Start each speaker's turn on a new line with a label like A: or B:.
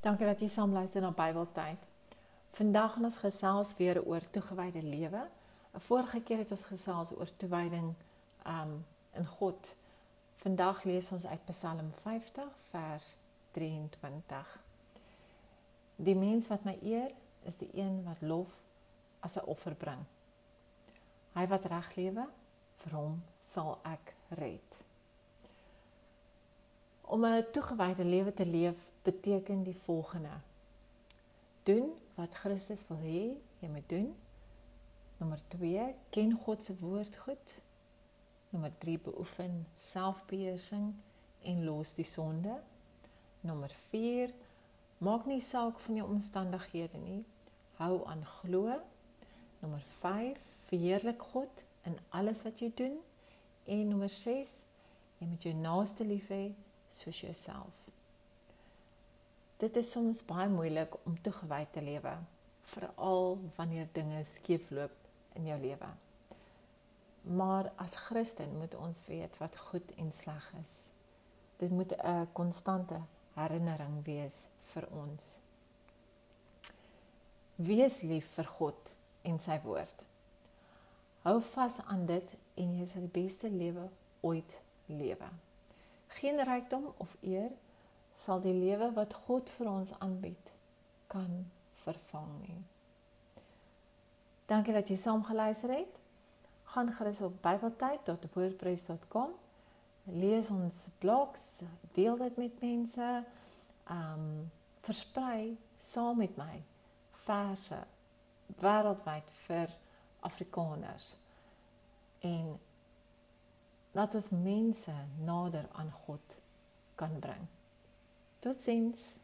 A: Dankie dat jy saam luister na Bybeltyd. Vandag gaan ons gesels weer oor toegewyde lewe. 'n Vorige keer het ons gesels oor toewyding um in God. Vandag lees ons uit Psalm 50 vers 23. Die mens wat my eer, is die een wat lof as 'n offer bring. Hy wat reg lewe, vir hom sal ek red. Om 'n toegewyde lewe te leef beteken die volgende: doen wat Christus wil hê jy moet doen. Nommer 2: ken God se woord goed. Nommer 3: beoefen selfbeheersing en los die sonde. Nommer 4: maak nie saak van jou omstandighede nie. Hou aan glo. Nommer 5: verheerlik God in alles wat jy doen. En nommer 6: jy moet jou naaste lief hê soos jouself. Dit is soms baie moeilik om toegewy te lewe, veral wanneer dinge skeefloop in jou lewe. Maar as Christen moet ons weet wat goed en sleg is. Dit moet 'n konstante herinnering wees vir ons. Wees lief vir God en sy woord. Hou vas aan dit en jy sal die beste lewe ooit lewe. Geen rykdom of eer sal die lewe wat God vir ons aanbied kan vervang nie. Dankie dat jy saam geluister het. Gaan gerus op bybeltyd.wordpress.com. Lees ons blogs, deel dit met mense. Um versprei saam met my verse wêreldwyd vir Afrikaners. En laat ons mense nader aan God kan bring. Totsiens.